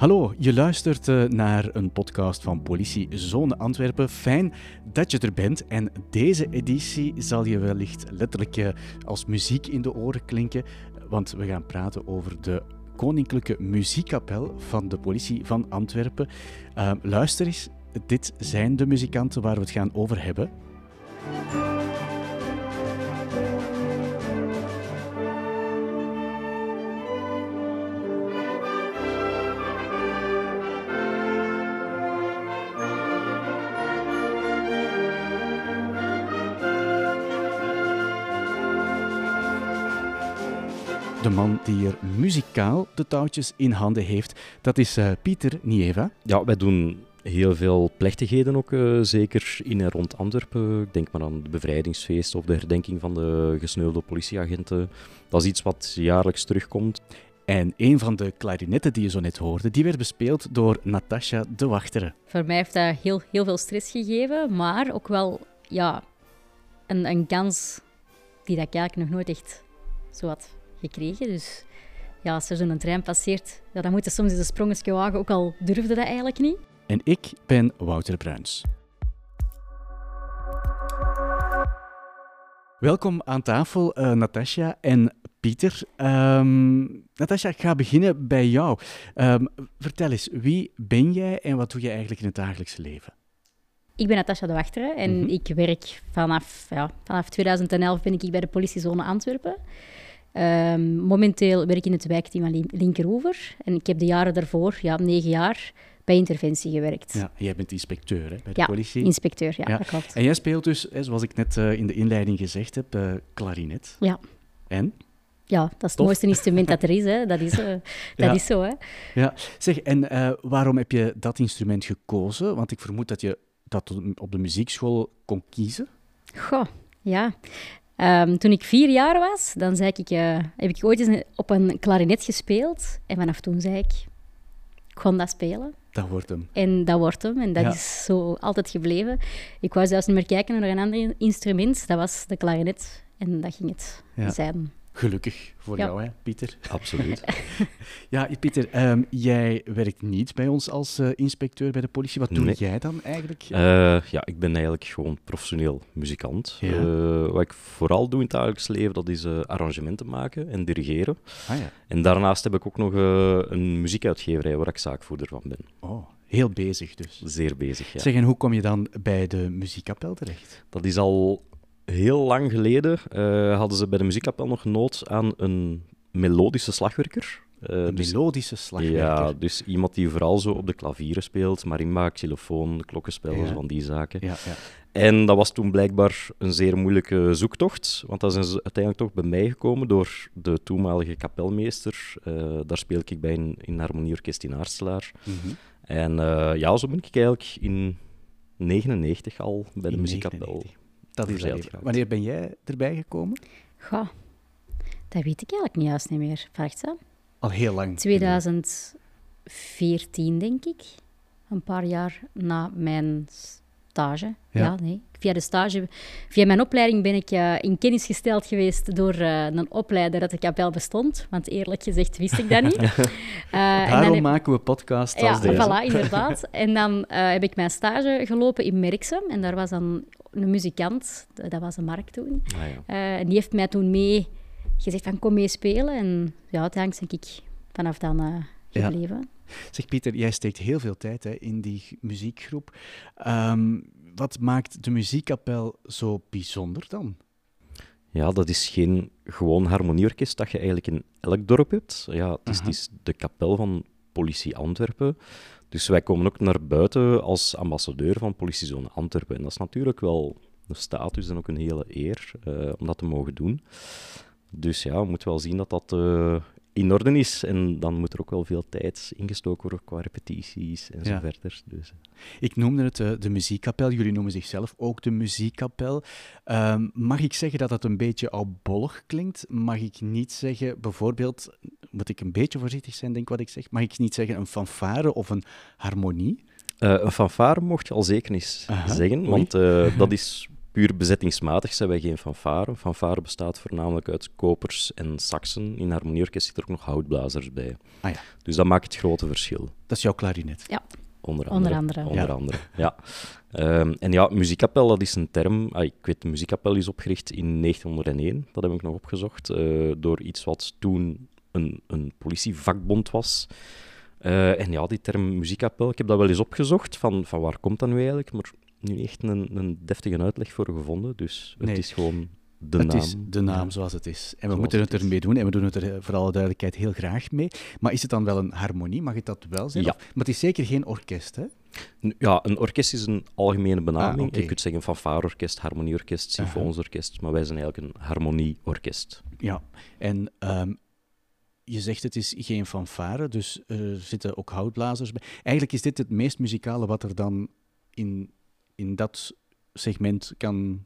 Hallo, je luistert eh, naar een podcast van Politie Zone Antwerpen. Fijn dat je er bent. En deze editie zal je wellicht letterlijk eh, als muziek in de oren klinken, want we gaan praten over de Koninklijke Muziekkapel van de Politie van Antwerpen. Uh, luister eens, dit zijn de muzikanten waar we het gaan over hebben. Man die er muzikaal de touwtjes in handen heeft, dat is uh, Pieter Nieva. Ja, wij doen heel veel plechtigheden ook, uh, zeker in en rond Antwerpen. Ik denk maar aan het bevrijdingsfeest of de herdenking van de gesneuvelde politieagenten. Dat is iets wat jaarlijks terugkomt. En een van de klarinetten die je zo net hoorde, die werd bespeeld door Natasha de Wachtere. Voor mij heeft dat heel, heel veel stress gegeven, maar ook wel ja, een, een kans die dat ik eigenlijk nog nooit echt zo had gekregen. Dus ja, als er zo'n trein passeert, ja, dan moet je soms eens een sprongetje wagen, ook al durfde dat eigenlijk niet. En ik ben Wouter Bruins. Welkom aan tafel, uh, Natasja en Pieter. Um, Natasja, ik ga beginnen bij jou. Um, vertel eens, wie ben jij en wat doe je eigenlijk in het dagelijkse leven? Ik ben Natasja de Wachtere en mm -hmm. ik werk vanaf, ja, vanaf 2011 ben ik bij de politiezone Antwerpen. Um, momenteel werk ik in het wijkteam aan Linkeroever. En ik heb de jaren daarvoor, ja, negen jaar, bij interventie gewerkt. Ja, jij bent inspecteur hè, bij de ja, politie. inspecteur, ja, ja, dat klopt. En jij speelt dus, zoals ik net uh, in de inleiding gezegd heb, uh, klarinet. Ja. En? Ja, dat is het Tof. mooiste instrument dat er is. Hè. Dat, is, uh, dat ja. is zo. Hè. Ja. Zeg, en waarom heb je dat instrument gekozen? Want ik vermoed dat je dat op de muziekschool kon kiezen. Goh, ja. Um, toen ik vier jaar was, dan zei ik, uh, heb ik ooit eens op een klarinet gespeeld. En vanaf toen zei ik, ik ga dat spelen. Dat wordt hem. En dat wordt hem. En dat ja. is zo altijd gebleven. Ik wou zelfs niet meer kijken naar een ander instrument. Dat was de klarinet. En dat ging het ja. zijn. Gelukkig voor ja. jou, hè, Pieter? Absoluut. ja, Pieter, um, jij werkt niet bij ons als uh, inspecteur bij de politie. Wat doe nee. jij dan eigenlijk? Uh, ja, ik ben eigenlijk gewoon professioneel muzikant. Ja. Uh, wat ik vooral doe in het dagelijks leven, dat is arrangementen maken en dirigeren. Ah, ja. En daarnaast heb ik ook nog een muziekuitgeverij waar ik zaakvoerder van ben. Oh, heel bezig dus. Zeer bezig, ja. Zeg, en hoe kom je dan bij de muziekkapel terecht? Dat is al heel lang geleden uh, hadden ze bij de muziekkapel nog nood aan een melodische slagwerker. Uh, een dus, melodische slagwerker? Ja, dus iemand die vooral zo op de klavieren speelt, marimba, xylofoon, klokkenspel, ja. van die zaken. Ja, ja. En dat was toen blijkbaar een zeer moeilijke zoektocht, want dat zijn ze uiteindelijk toch bij mij gekomen door de toenmalige kapelmeester. Uh, daar speel ik bij in, in harmonieorkest in Aartselaar. Mm -hmm. En ja, zo ben ik eigenlijk in 99 al bij de in muziekkapel. 99. Dat is. Wanneer ben jij erbij gekomen? Goh, dat weet ik eigenlijk niet juist niet meer. Vraagt ze? Al heel lang. 2014, denk ik. Een paar jaar na mijn stage. Ja. ja, nee. Via de stage, via mijn opleiding ben ik uh, in kennis gesteld geweest door uh, een opleider dat de kapel bestond. Want eerlijk gezegd wist ik dat niet. uh, Daarom heb... maken we podcasts als ja, deze. Voilà, inderdaad. en dan heb ik mijn stage gelopen in Merksem. En daar was dan een muzikant, dat was een Mark toen. Ah, ja. en die heeft mij toen mee gezegd van kom mee spelen. En ja, uiteindelijk denk ik vanaf dan gebleven. Zeg Pieter, jij steekt heel veel tijd hè, in die muziekgroep. Um, wat maakt de muziekkapel zo bijzonder dan? Ja, dat is geen gewoon harmonieorkest dat je eigenlijk in elk dorp hebt. Ja, het is, het is de kapel van Politie Antwerpen. Dus wij komen ook naar buiten als ambassadeur van Politiezone Antwerpen. En dat is natuurlijk wel een status en ook een hele eer uh, om dat te mogen doen. Dus ja, we moeten wel zien dat dat uh, in orde is. En dan moet er ook wel veel tijd ingestoken worden qua repetities en zo Ja. verder. Dus, Ik noemde het eh, de muziekkapel. Jullie noemen zichzelf ook de muziekkapel. Ehm, mag ik zeggen dat dat een beetje oudbollig klinkt? Mag ik niet zeggen, bijvoorbeeld, moet ik een beetje voorzichtig zijn, denk wat ik zeg, mag ik niet zeggen een fanfare of een harmonie? eh, een fanfare mocht je al zeker Aha, zeggen, want eh, dat is puur bezettingsmatig zijn wij geen fanfare. Fanfare bestaat voornamelijk uit kopers en saxen. In harmonieorkest zitten er ook nog houtblazers bij. Ah ja. Dus dat maakt het grote verschil. Dat is jouw klarinet. Ja, Onder andere. Onder andere. Onder Ja. andere, ja. Ehm, en ja, muziekkapel, dat is een term. Ah, ik weet, de muziekkapel is opgericht in 1901. Dat heb ik nog opgezocht. eh, door iets wat toen een, een politievakbond was. Eh, en ja, die term muziekkapel, ik heb dat wel eens opgezocht. Van, van waar komt dat nu eigenlijk? Maar nu echt een, een deftige uitleg voor gevonden. Dus het Nee. is gewoon de het naam. is de naam Ja. zoals het is. En we Zoals moeten het het ermee doen en we doen het er eh, voor alle duidelijkheid heel graag mee. Maar is het dan wel een harmonie? Mag het dat wel zijn? Ja. Of- maar het is zeker geen orkest, hè? Ja, een orkest is een algemene benaming. Ah. Je kunt zeggen fanfareorkest, harmonieorkest, Aha. symfonisch orkest, maar wij zijn eigenlijk een harmonieorkest. Ja. En ehm, je zegt het is geen fanfare, dus er zitten ook houtblazers bij. Eigenlijk is dit het meest muzikale wat er dan in, in dat segment kan,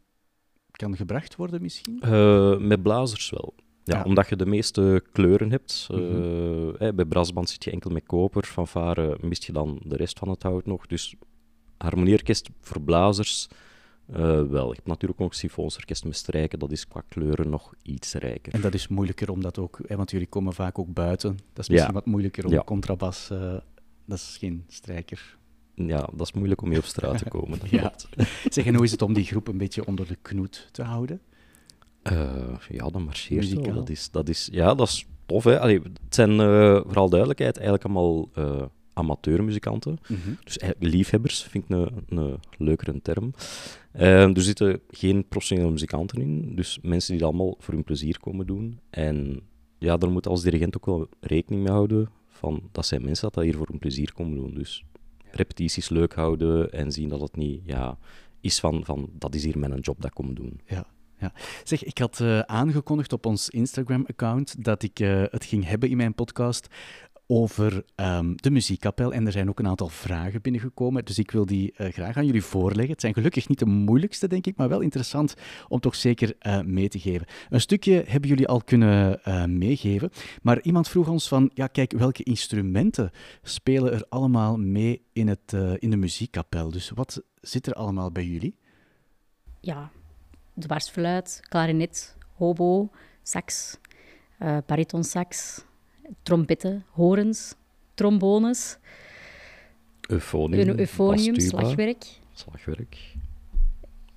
kan gebracht worden, misschien? Eh, met blazers wel. Ja, Ja. omdat je de meeste kleuren hebt. Eh, Mhm. bij brassband zit je enkel met koper, fanfare mist je dan de rest van het hout nog. Dus harmonieorkest voor blazers eh, wel. Je hebt natuurlijk ook symfonisch orkest met strijken, dat is qua kleuren nog iets rijker. En dat is moeilijker omdat ook, hè, want jullie komen vaak ook buiten. Dat is Ja. misschien wat moeilijker om Ja. contrabas. dat is geen strijker. Ja, dat is moeilijk om mee op straat te komen. Dat Ja. klopt. Zeg, en hoe is het om die groep een beetje onder de knoet te houden? Eh, ja, dat marcheert wel. Dat is, dat is, ja, dat is tof. Hè? Allee, het zijn, eh, vooral duidelijkheid, eigenlijk allemaal eh, amateurmuzikanten. Dus eigenlijk liefhebbers vind ik een, een leukere term. Eh, er zitten geen professionele muzikanten in, dus mensen die dat allemaal voor hun plezier komen doen. En ja, daar moet als dirigent ook wel rekening mee houden van dat zijn mensen dat dat hier voor hun plezier komen doen. Dus repetities leuk houden en zien dat het niet ja, is van, van dat is hier mijn job dat ik kom doen. Ja, ja. Zeg, ik had eh, aangekondigd op ons Instagram-account dat ik eh, het ging hebben in mijn podcast over ehm, de muziekkapel. En er zijn ook een aantal vragen binnengekomen, dus ik wil die eh, graag aan jullie voorleggen. Het zijn gelukkig niet de moeilijkste, denk ik, maar wel interessant om toch zeker eh, mee te geven. Een stukje hebben jullie al kunnen eh, meegeven, maar iemand vroeg ons van, ja kijk, welke instrumenten spelen er allemaal mee in, het, in de muziekkapel? Dus wat zit er allemaal bij jullie? Ja, dwarsfluit, klarinet, hobo, sax, eh baritonsax, trompetten, horens, trombones, euphonium, bastuba, slagwerk. slagwerk.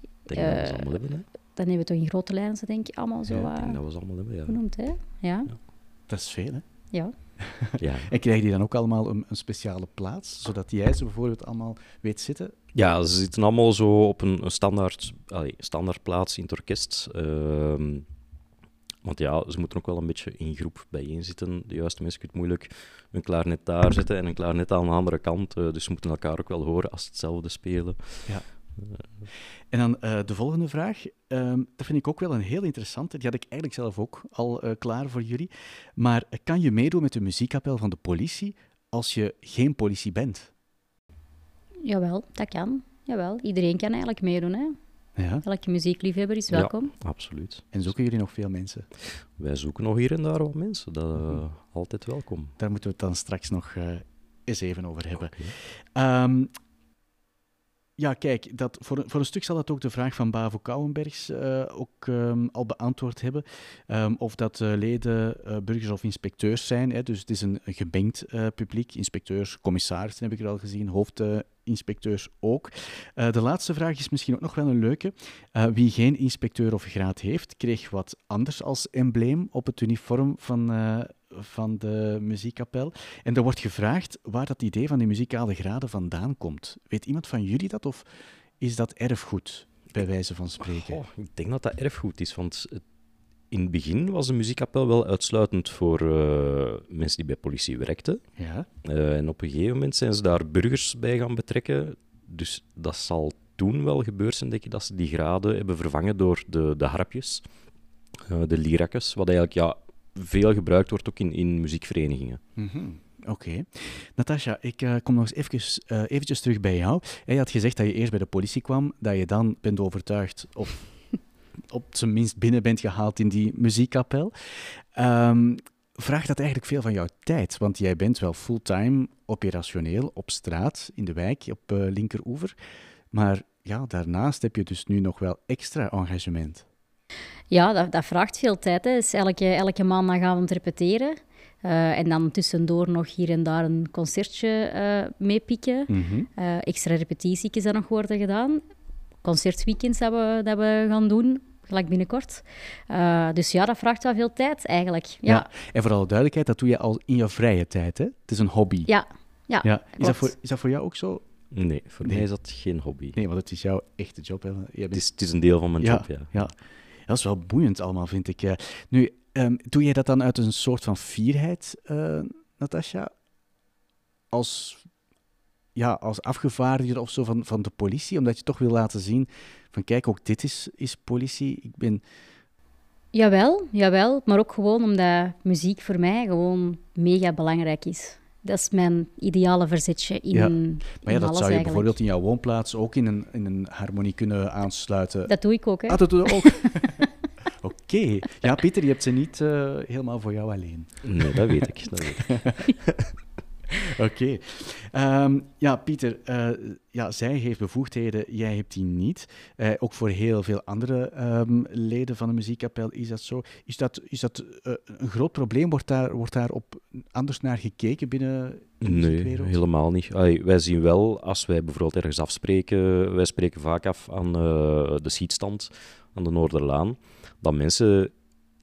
Ik denk dat we ze Eh, allemaal hebben. Hè? Dan hebben we toch in grote lijnen, denk ik, allemaal zo Ja, ik eh, denk dat we ze allemaal hebben, ja. genoemd, hè? Ja, Dat is veel, hè? ja. ja. En krijgen die dan ook allemaal een, een speciale plaats, zodat jij ze bijvoorbeeld allemaal weet zitten? Ja, ze zitten allemaal zo op een, een standaard, allee, standaard plaats in het orkest. Ehm, want ja, ze moeten ook wel een beetje in groep bijeen zitten. De juiste mensen kunnen moeilijk een klaarnet daar zetten en een klaarnet aan de andere kant. eh, dus ze moeten elkaar ook wel horen als ze hetzelfde spelen. En dan eh, de volgende vraag, ehm, dat vind ik ook wel een heel interessante. Die had ik eigenlijk zelf ook al eh, klaar voor jullie. Maar eh, kan je meedoen met de muziekkapel van de politie als je geen politie bent? Jawel, dat kan. Jawel, iedereen kan eigenlijk meedoen, hè? Ja. Elke muziekliefhebber is Ja. welkom. Absoluut. En zoeken jullie nog veel mensen? Wij zoeken nog hier en daar wat mensen. Dat eh, altijd welkom. Daar moeten we het dan straks nog eh, eens even over hebben. Ehm, ja, kijk, dat, voor, voor een stuk zal dat ook de vraag van Bavo Kouwenbergs eh, ook ehm, al beantwoord hebben. Ehm, of dat eh, leden eh, burgers of inspecteurs zijn. Hè, dus het is een, gemengd publiek. Inspecteurs, commissarissen heb ik er al gezien, hoofdinspecteurs ook. De laatste vraag is misschien ook nog wel een leuke. Wie geen inspecteur of graad heeft, kreeg wat anders als embleem op het uniform van, van de muziekkapel. En er wordt gevraagd waar dat idee van die muzikale graden vandaan komt. Weet iemand van jullie dat of is dat erfgoed, bij wijze van spreken? Goh, ik denk dat dat erfgoed is, want in het begin was de muziekkapel wel uitsluitend voor eh, mensen die bij politie werkten. Ja? Eh, en op een gegeven moment zijn ze daar burgers bij gaan betrekken. Dus dat zal toen wel gebeurd zijn, denk ik, dat ze die graden hebben vervangen door de, de harpjes, eh, de lirakes, wat eigenlijk ja, veel gebruikt wordt ook in, in muziekverenigingen. Mhm. Oké. Natasja, ik eh, kom nog eens even, eh, eventjes terug bij jou. Je had gezegd dat je eerst bij de politie kwam, dat je dan bent overtuigd of op zijn minst binnen bent gehaald in die muziekkapel. Ehm, vraagt dat eigenlijk veel van jouw tijd? Want jij bent wel fulltime operationeel op straat, in de wijk, op eh linkeroever. Maar ja, daarnaast heb je dus nu nog wel extra engagement. Ja, dat, dat vraagt veel tijd. Hè. Dus elke, elke maandagavond repeteren. Uh, en dan tussendoor nog hier en daar een concertje uh, meepikken. Mm -hmm. uh, extra repetitietjes dat nog worden gedaan. Concertweekends dat we, dat we gaan doen, gelijk binnenkort. dus ja, dat vraagt wel veel tijd eigenlijk. Ja. ja. En vooral duidelijkheid, dat doe je al in je vrije tijd, hè? Het is een hobby. Ja. ja, ja. Is, dat voor, is dat voor jou ook zo? Nee, voor mij is dat geen hobby. Nee, want het is jouw echte job. Hè? Bent... Het, is, het is een deel van mijn ja, job, ja. ja. Dat is wel boeiend allemaal, vind ik. Nu, um, doe jij dat dan uit een soort van fierheid, uh? Als, ja, als afgevaardigde of zo van, van de politie? Omdat je toch wil laten zien van kijk, ook dit is, is politie. Ik ben... Jawel, jawel. Maar ook gewoon omdat muziek voor mij gewoon mega belangrijk is. Dat is mijn ideale verzetje in. Ja. Maar ja, dat zou je bijvoorbeeld in jouw woonplaats ook in een, in een harmonie kunnen aansluiten. Dat doe ik ook, hè? Ah, dat doe je ook. Oké. Ja, Pieter, je hebt ze niet uh, helemaal voor jou alleen. Nee, dat weet ik. Dat weet ik. Oké. Okay. Um, ja, Pieter, uh, ja, zij heeft bevoegdheden, jij hebt die niet. Uh, ook voor heel veel andere um, leden van de muziekkapel is dat zo. Is dat, is dat uh, een groot probleem? Wordt daar, wordt daar op anders naar gekeken binnen de Nee, helemaal niet. Allee, wij zien wel, als wij bijvoorbeeld ergens afspreken, wij spreken vaak af aan de seatstand aan de Noorderlaan, dat mensen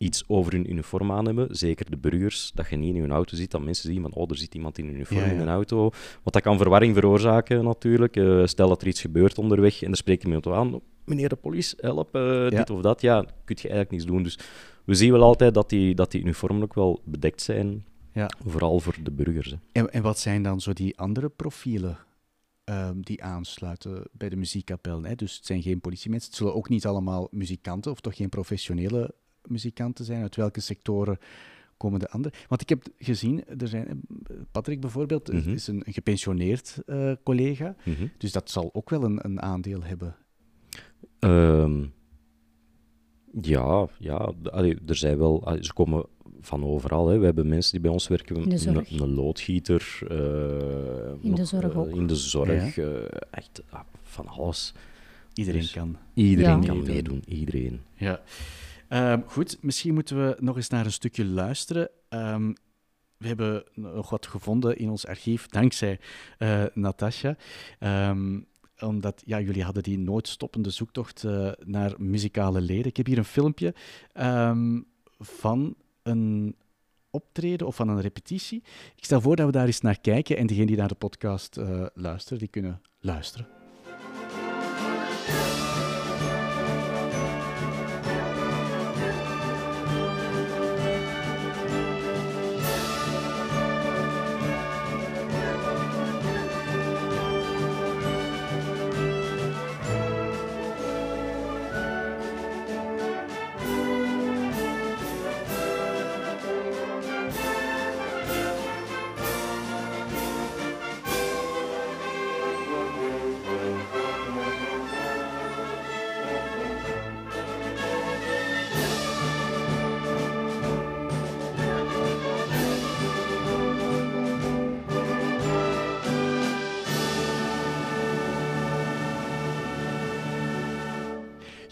iets over hun uniform aan hebben, zeker de burgers, dat je niet in hun auto ziet, dat mensen zien van, oh, er zit iemand in uniform in een auto. Want dat kan verwarring veroorzaken natuurlijk. Uh, stel dat er iets gebeurt onderweg en dan spreek je iemand aan, meneer de politie, help, uh, dit of dat. Ja, kun je eigenlijk niets doen. Dus we zien wel altijd dat die, dat die uniformen ook wel bedekt zijn, ja. vooral voor de burgers. En, en wat zijn dan zo die andere profielen? Um, die aansluiten bij de muziekkapel. Hè? Dus het zijn geen politiemensen. Het zullen ook niet allemaal muzikanten of toch geen professionele muzikanten zijn? Uit welke sectoren komen de anderen? Want ik heb gezien, er zijn, Patrick bijvoorbeeld mm -hmm. is een, gepensioneerd uh, collega, mm -hmm. dus dat zal ook wel een, een aandeel hebben. Um, ja, ja allee, er zijn wel, allee, ze komen van overal. Hè. We hebben mensen die bij ons werken, een, een, loodgieter. Uh, in de zorg ook. In de zorg, ja. uh, echt ah, van alles. Iedereen dus kan. Iedereen ja. kan meedoen, iedereen. Ja. Um, goed, misschien moeten we nog eens naar een stukje luisteren. Um, we hebben nog wat gevonden in ons archief, dankzij uh, Natasja. Um, omdat ja, jullie hadden die nooit stoppende zoektocht uh, naar muzikale leden. Ik heb hier een filmpje van een optreden of van een repetitie. Ik stel voor dat we daar eens naar kijken en degenen die naar de podcast uh, luisteren, die kunnen luisteren.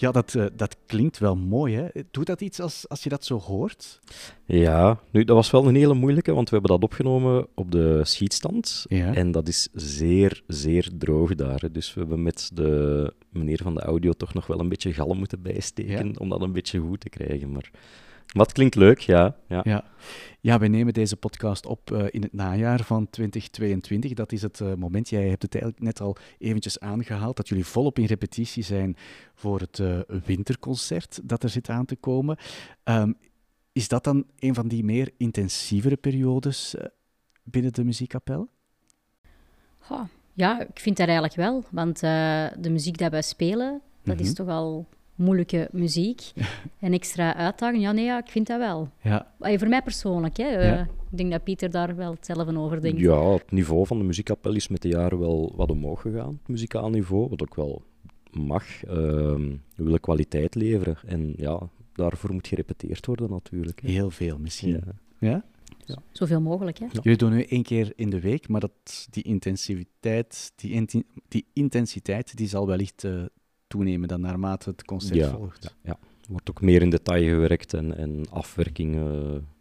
Ja, dat, uh, dat klinkt wel mooi. Hè? Doet dat iets als, als je dat zo hoort? Ja, nu, dat was wel een hele moeilijke, want we hebben dat opgenomen op de schietstand. Ja. En dat is zeer, zeer droog daar. Dus we hebben met de meneer van de audio toch nog wel een beetje galm moeten bijsteken ja. om dat een beetje goed te krijgen. Maar wat klinkt leuk, ja. Ja, ja. ja we nemen deze podcast op uh, in het najaar van 2022. Dat is het uh, moment, jij hebt het eigenlijk net al eventjes aangehaald, dat jullie volop in repetitie zijn voor het uh, winterconcert dat er zit aan te komen. Um, is dat dan een van die meer intensievere periodes binnen de muziekkapel? Oh, ja, ik vind dat eigenlijk wel. Want de muziek die wij spelen, dat is toch al moeilijke muziek en extra uitdaging. Ja, nee, ja, ik vind dat wel. Ja. Voor mij persoonlijk. Hè. Ja. Uh, ik denk dat Pieter daar wel hetzelfde over denkt. Ja, het niveau van de muziekkapel is met de jaren wel wat omhoog gegaan. Het muzikaal niveau, wat ook wel mag. Uh, we willen kwaliteit leveren. En ja, daarvoor moet gerepeteerd worden natuurlijk. Hè. Heel veel misschien. Ja. ja? Ja. Zoveel mogelijk, hè? Jullie doen nu één keer in de week, maar dat, die intensiteit, die, inti- die intensiteit, die zal wellicht eh, toenemen dan naarmate het concert Ja, volgt. ja, ja. Er wordt ook meer in detail gewerkt en, en afwerking.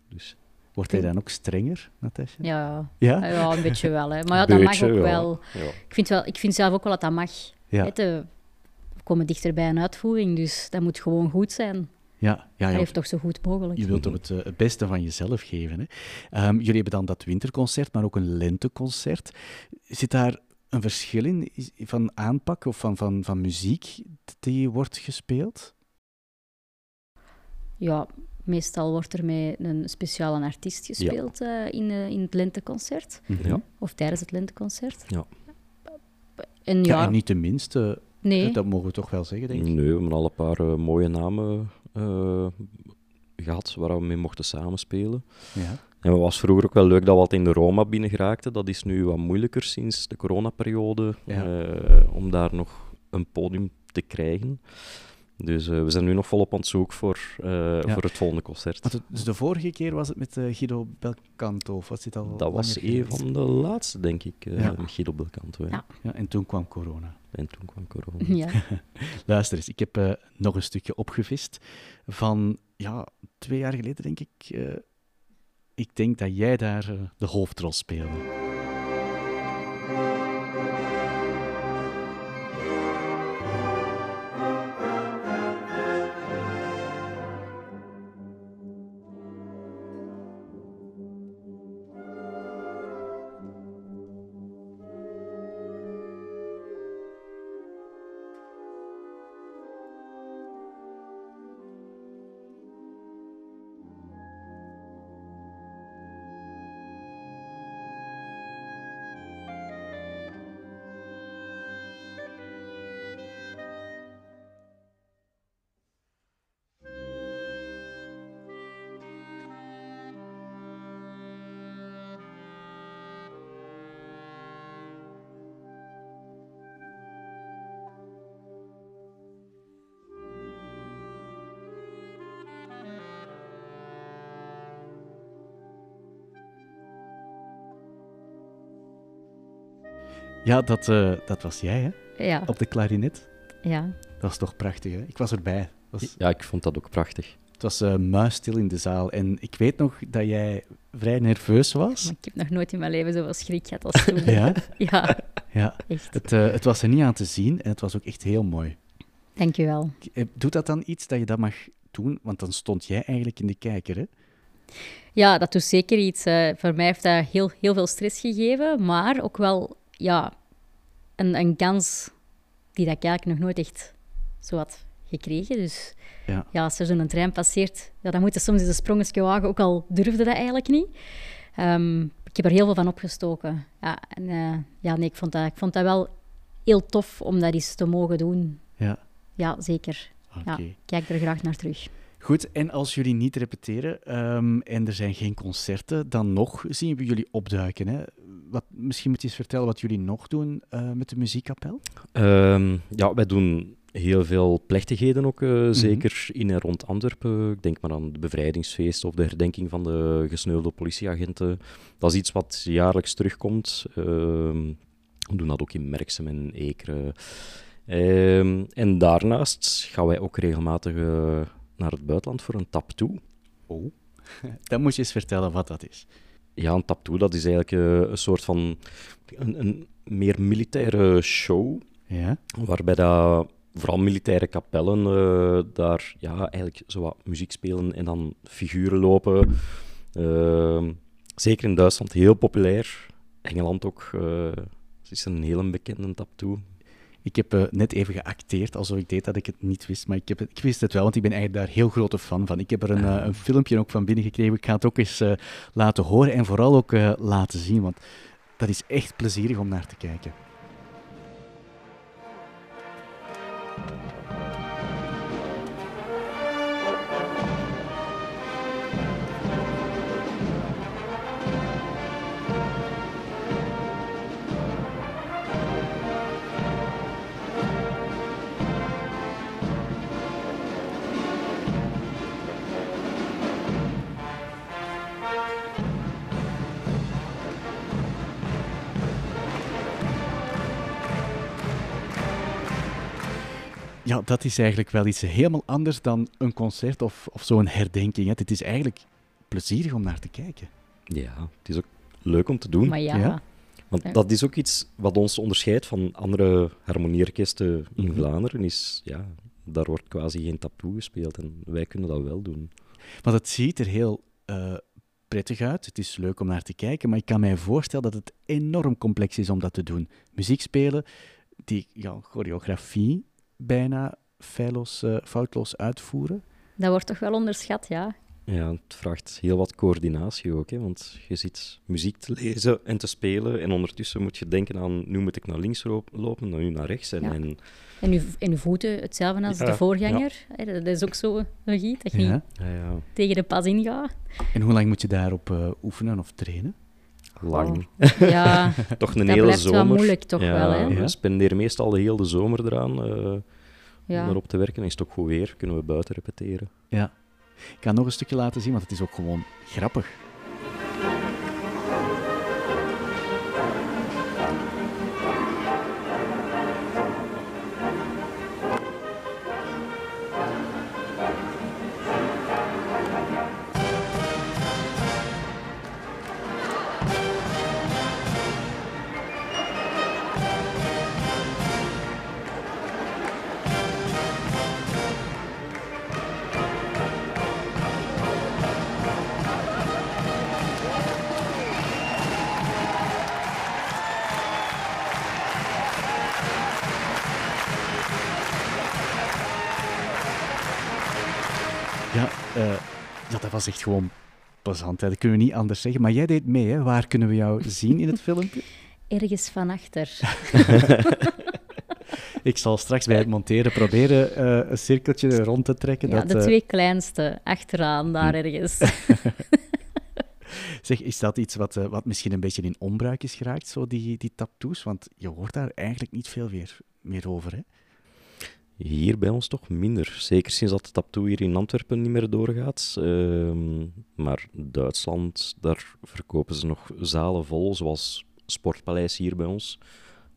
dus. Wordt hij dan ook strenger, Natasja? Ja, Ja? ja een beetje wel. Hè. Maar ja, dat Beetje, mag ook ja. wel. Ja. Ik vind, wel. ik vind zelf ook wel dat dat mag. Ja, Hè, de- we komen dichter bij een uitvoering, dus dat moet gewoon goed zijn. ja, ja, Dat ja. heeft toch zo goed mogelijk. Je wilt toch het, eh, het beste van jezelf geven. Hè? Ehm, jullie hebben dan dat winterconcert, maar ook een lenteconcert. Zit daar een verschil in van aanpak of van, van, van muziek die wordt gespeeld? Ja, meestal wordt er met een speciale artiest gespeeld eh, in, eh, in het lenteconcert. Ja. Of tijdens het lenteconcert. Ja. En Ja, ja, en niet de minste, nee. dat mogen we toch wel zeggen, denk ik. Nee, we hebben al een paar eh, mooie namen eh, gehad waar we mee mochten samenspelen. Ja. En het was vroeger ook wel leuk dat we altijd in de Roma binnen geraakten. Dat is nu wat moeilijker sinds de coronaperiode, Ja. eh, om daar nog een podium te krijgen. Dus eh, we zijn nu nog volop aan het zoeken voor, eh, voor het volgende concert. Want het- dus de vorige keer was het met Guido Belcanto, of was dit al Dat was een van de laatste, denk ik, eh Ja. met Guido Belcanto. Ja. Ja, en toen kwam corona. En toen kwam corona. Ja. Luister eens, ik heb eh, nog een stukje opgevist van, ja, twee jaar geleden denk ik. Ik denk dat jij daar eh, de hoofdrol speelde. Ja, dat, eh, dat was jij, hè? Ja, Op de klarinet. ja. Dat was toch prachtig, hè? Ik was erbij. Was, Ja, ik vond dat ook prachtig. het was eh, muisstil in de zaal. En ik weet nog dat jij vrij nerveus was. Maar ik heb nog nooit in mijn leven zoveel schrik gehad als toen. Ja, Ja, ja. echt. Het, eh, het was er niet aan te zien en het was ook echt heel mooi. Dank je wel. Eh, Doet dat dan iets dat je dat mag doen? Want dan stond jij eigenlijk in de kijker, hè? Ja, dat doet zeker iets. eh. voor mij heeft dat heel, heel veel stress gegeven, maar ook wel ja, een, een kans die dat ik eigenlijk nog nooit echt zo had gekregen. Dus Ja. ja, als er zo'n trein passeert, ja, dan moet je soms eens een sprongetje wagen, ook al durfde dat eigenlijk niet. Ehm, ik heb er heel veel van opgestoken. Ja, en, eh, ja nee, ik, vond dat, ik vond dat wel heel tof om dat eens te mogen doen. Ja, Ja, zeker. Ja, ik kijk er graag naar terug. Goed, en als jullie niet repeteren ehm, en er zijn geen concerten, dan nog zien we jullie opduiken. Hè? Wat, misschien moet je eens vertellen wat jullie nog doen eh, met de muziekkapel? Ehm, ja, wij doen heel veel plechtigheden ook, eh, zeker in en rond Antwerpen. Ik denk maar aan het bevrijdingsfeest of de herdenking van de gesneuvelde politieagenten. Dat is iets wat jaarlijks terugkomt. Ehm, we doen dat ook in Merksem en Ekeren. En daarnaast gaan wij ook regelmatig eh, naar het buitenland voor een tap toe. Oh. Dan moet je eens vertellen wat dat is. Ja, een tap toe, dat is eigenlijk eh, een soort van een, een meer militaire show. Ja? Waarbij dat vooral militaire kapellen eh, daar ja, eigenlijk zo wat muziek spelen en dan figuren lopen. Ehm, zeker in Duitsland heel populair. Engeland ook. het is een heel bekende tap toe. Ik heb eh, net even geacteerd alsof ik deed dat ik het niet wist, maar ik, heb ik wist het wel, want ik ben eigenlijk daar heel grote fan van. Ik heb er een, eh, een filmpje ook van binnen gekregen. Ik ga het ook eens eh, laten horen en vooral ook laten zien, want dat is echt plezierig om naar te kijken. Ja, dat is eigenlijk wel iets helemaal anders dan een concert of, of zo'n herdenking. Hè. Het is eigenlijk plezierig om naar te kijken. Ja, het is ook leuk om te doen. Maar ja, Ja. Want Ja. dat is ook iets wat ons onderscheidt van andere harmonieorkesten in Mhm. Vlaanderen. Is, ja, daar wordt quasi geen tattoo gespeeld en wij kunnen dat wel doen. Want het ziet er heel eh, prettig uit. Het is leuk om naar te kijken, maar ik kan mij voorstellen dat het enorm complex is om dat te doen. Muziek spelen, die ja, choreografie bijna feilloos, eh, foutloos uitvoeren. dat wordt toch wel onderschat, ja. Ja, het vraagt heel wat coördinatie ook, hè, want je zit muziek te lezen en te spelen en ondertussen moet je denken aan nu moet ik naar links lopen, dan nu naar rechts. En, Ja. en En uw, en uw voeten, hetzelfde als Ja, de voorganger. Hè, Dat is ook zo een giet, dat je Ja. niet ja, ja, tegen de pas ingaat. En hoe lang moet je daarop eh, oefenen of trainen? Lang. Ja, Toch een dat hele blijft wel zomer. moeilijk toch ja, wel, hè. We spenderen meestal de hele zomer eraan eh, ja. om erop te werken. En is het ook goed weer, kunnen we buiten repeteren. Ja. Ik ga nog een stukje laten zien, want het is ook gewoon grappig. Was echt gewoon plezant. Hè. Dat kunnen we niet anders zeggen. Maar jij deed mee, hè? Waar kunnen we jou zien in het filmpje? Ergens van achter. Ik zal straks bij het monteren proberen eh, een cirkeltje rond te trekken. Ja, dat, de eh, twee kleinste, achteraan, daar ergens. Zeg, is dat iets wat, eh, wat misschien een beetje in onbruik is geraakt, zo die, die tattoos? Want je hoort daar eigenlijk niet veel meer, meer over, hè? Hier bij ons toch minder. Zeker sinds dat de tattoo hier in Antwerpen niet meer doorgaat. Ehm, maar Duitsland, daar verkopen ze nog zalen vol, zoals Sportpaleis hier bij ons.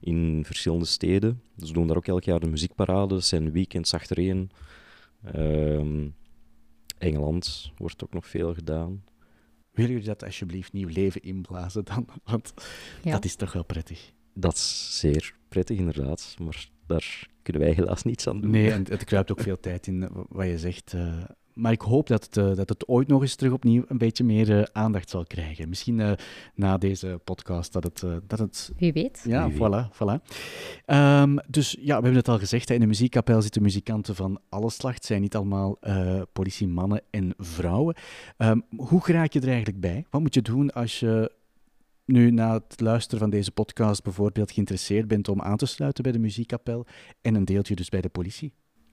In verschillende steden. Ze doen daar ook elk jaar de muziekparade. Dat zijn weekends achtereen. Ehm, Engeland wordt ook nog veel gedaan. Willen jullie dat alsjeblieft nieuw leven inblazen dan? Want Ja. dat is toch wel prettig. Dat is zeer prettig, inderdaad. Maar daar kunnen wij helaas niets aan doen. Nee, en het kruipt ook veel tijd in, eh, wat je zegt. eh. maar ik hoop dat het, eh, dat het ooit nog eens terug opnieuw een beetje meer aandacht zal krijgen. Misschien eh, na deze podcast dat het, dat het Wie weet. Ja, Wie voilà. voilà. Ehm, dus ja, we hebben het al gezegd, hè, in de muziekkapel zitten muzikanten van alle slag. Het zijn niet allemaal eh politiemannen en vrouwen. Ehm, hoe raak je er eigenlijk bij? Wat moet je doen als je nu na het luisteren van deze podcast bijvoorbeeld geïnteresseerd bent om aan te sluiten bij de muziekkapel en een deeltje dus bij de politie?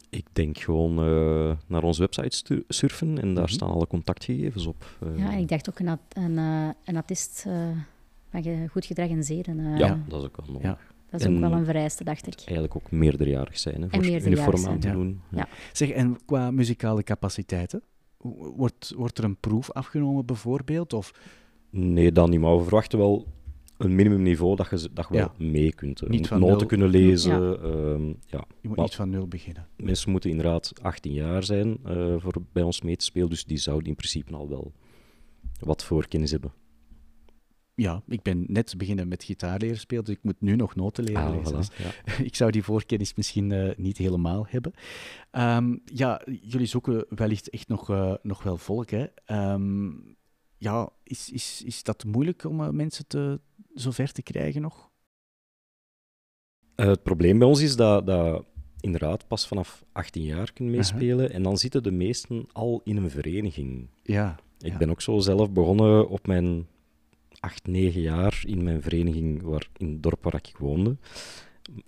Ik denk gewoon eh, naar onze website surfen en daar Mhm. staan alle contactgegevens op. Eh, Ja, ik dacht ook een, een, eh, een eh, van ge- goed gedrag en zeden. ja, dat is ook wel nodig. Ja. Dat is En- ook wel een vereiste, dacht ik. Eigenlijk ook meerderjarig zijn, hè, voor uniform zijn, aan te ja. doen. Ja. Zeg, en qua muzikale capaciteiten? Wordt, wordt er een proef afgenomen bijvoorbeeld? Of Nee, dan niet, maar we verwachten wel een minimumniveau dat je, dat je wel mee kunt. Je Niet van noten nul. kunnen lezen. Ja. ehm, ja. je moet Maar niet van nul beginnen? Mensen moeten inderdaad 18 jaar zijn eh, voor bij ons mee te spelen, dus die zouden in principe al wel wat voorkennis hebben. Ja, ik ben net beginnen met gitaar leren spelen, dus ik moet nu nog noten leren Ah, lezen. voilà, Dus ja. ik zou die voorkennis misschien eh, niet helemaal hebben. Ehm, ja, jullie zoeken wellicht echt nog, eh, nog wel volk. Hè? Ehm, ja, is, is, is dat moeilijk om eh, mensen te, zover te krijgen nog? Eh, het probleem bij ons is dat, dat inderdaad pas vanaf 18 jaar kunnen meespelen en dan zitten de meesten al in een vereniging. Ja. Ik Ja. ben ook zo zelf begonnen op mijn 8, 9 jaar in mijn vereniging waar, in het dorp waar ik woonde.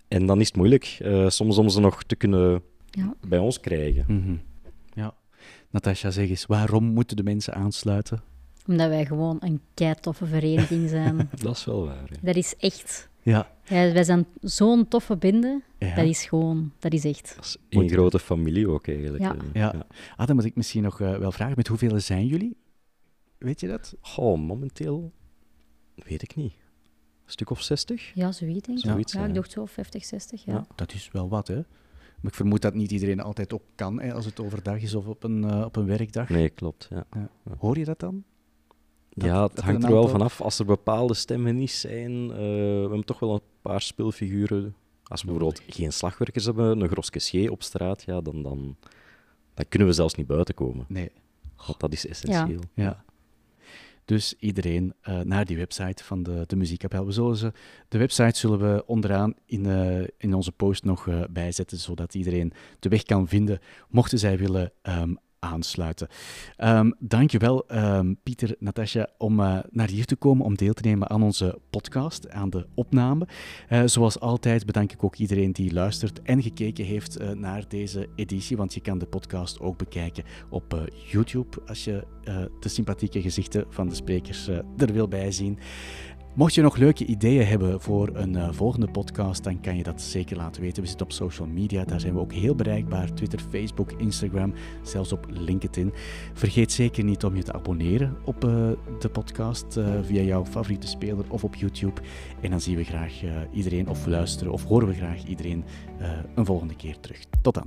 En dan is het moeilijk, eh, soms om ze nog te kunnen Ja. bij ons krijgen. Mhm. ja. Natasja, zeg eens, waarom moeten de mensen aansluiten? Omdat wij gewoon een kei toffe vereniging zijn. Dat is wel waar. ja. dat is echt. Ja. Ja, wij zijn zo'n toffe binden. Ja. Dat is gewoon, dat is echt. Dat is één Moet- grote familie ook eigenlijk. Ja. eh. Ja. Ah, dan moet ik misschien nog eh, wel vragen, met hoeveel zijn jullie? Weet je dat? Goh, momenteel weet ik niet. Een stuk of 60? Ja, zoiets denk ik. Zoiets, ja, ja. ik dacht zo 50, 60. Ja. Ja. Dat is wel wat, hè? Maar ik vermoed dat niet iedereen altijd ook kan, hè, als het overdag is of op een, uh, op een werkdag. Nee, klopt. Ja. Ja. Hoor je dat dan? Dat- ja, het hangt er wel vanaf. Als er bepaalde stemmen niet zijn, eh, we hebben toch wel een paar speelfiguren. Als we bijvoorbeeld geen slagwerkers hebben, een gros caissier op straat, ja, dan, dan, dan kunnen we zelfs niet buiten komen. Nee. Want dat is essentieel. Ja. Dus iedereen eh, naar die website van de, de muziekkapel. We zullen ze, de website zullen we onderaan in, eh, in onze post nog eh, bijzetten, zodat iedereen de weg kan vinden, mochten zij willen ehm, aansluiten. Ehm dankjewel, ehm Pieter, Natasja, om eh, naar hier te komen, om deel te nemen aan onze podcast, aan de opname. Eh, zoals altijd bedank ik ook iedereen die luistert en gekeken heeft eh, naar deze editie, want je kan de podcast ook bekijken op YouTube als je de sympathieke gezichten van de sprekers er wil bij zien. Mocht je nog leuke ideeën hebben voor een eh, volgende podcast, dan kan je dat zeker laten weten. We zitten op social media, daar zijn we ook heel bereikbaar. Twitter, Facebook, Instagram, zelfs op LinkedIn. Vergeet zeker niet om je te abonneren op eh, de podcast eh, via jouw favoriete speler of op YouTube. En dan zien we graag iedereen, of luisteren, of horen we graag iedereen een volgende keer terug. Tot dan.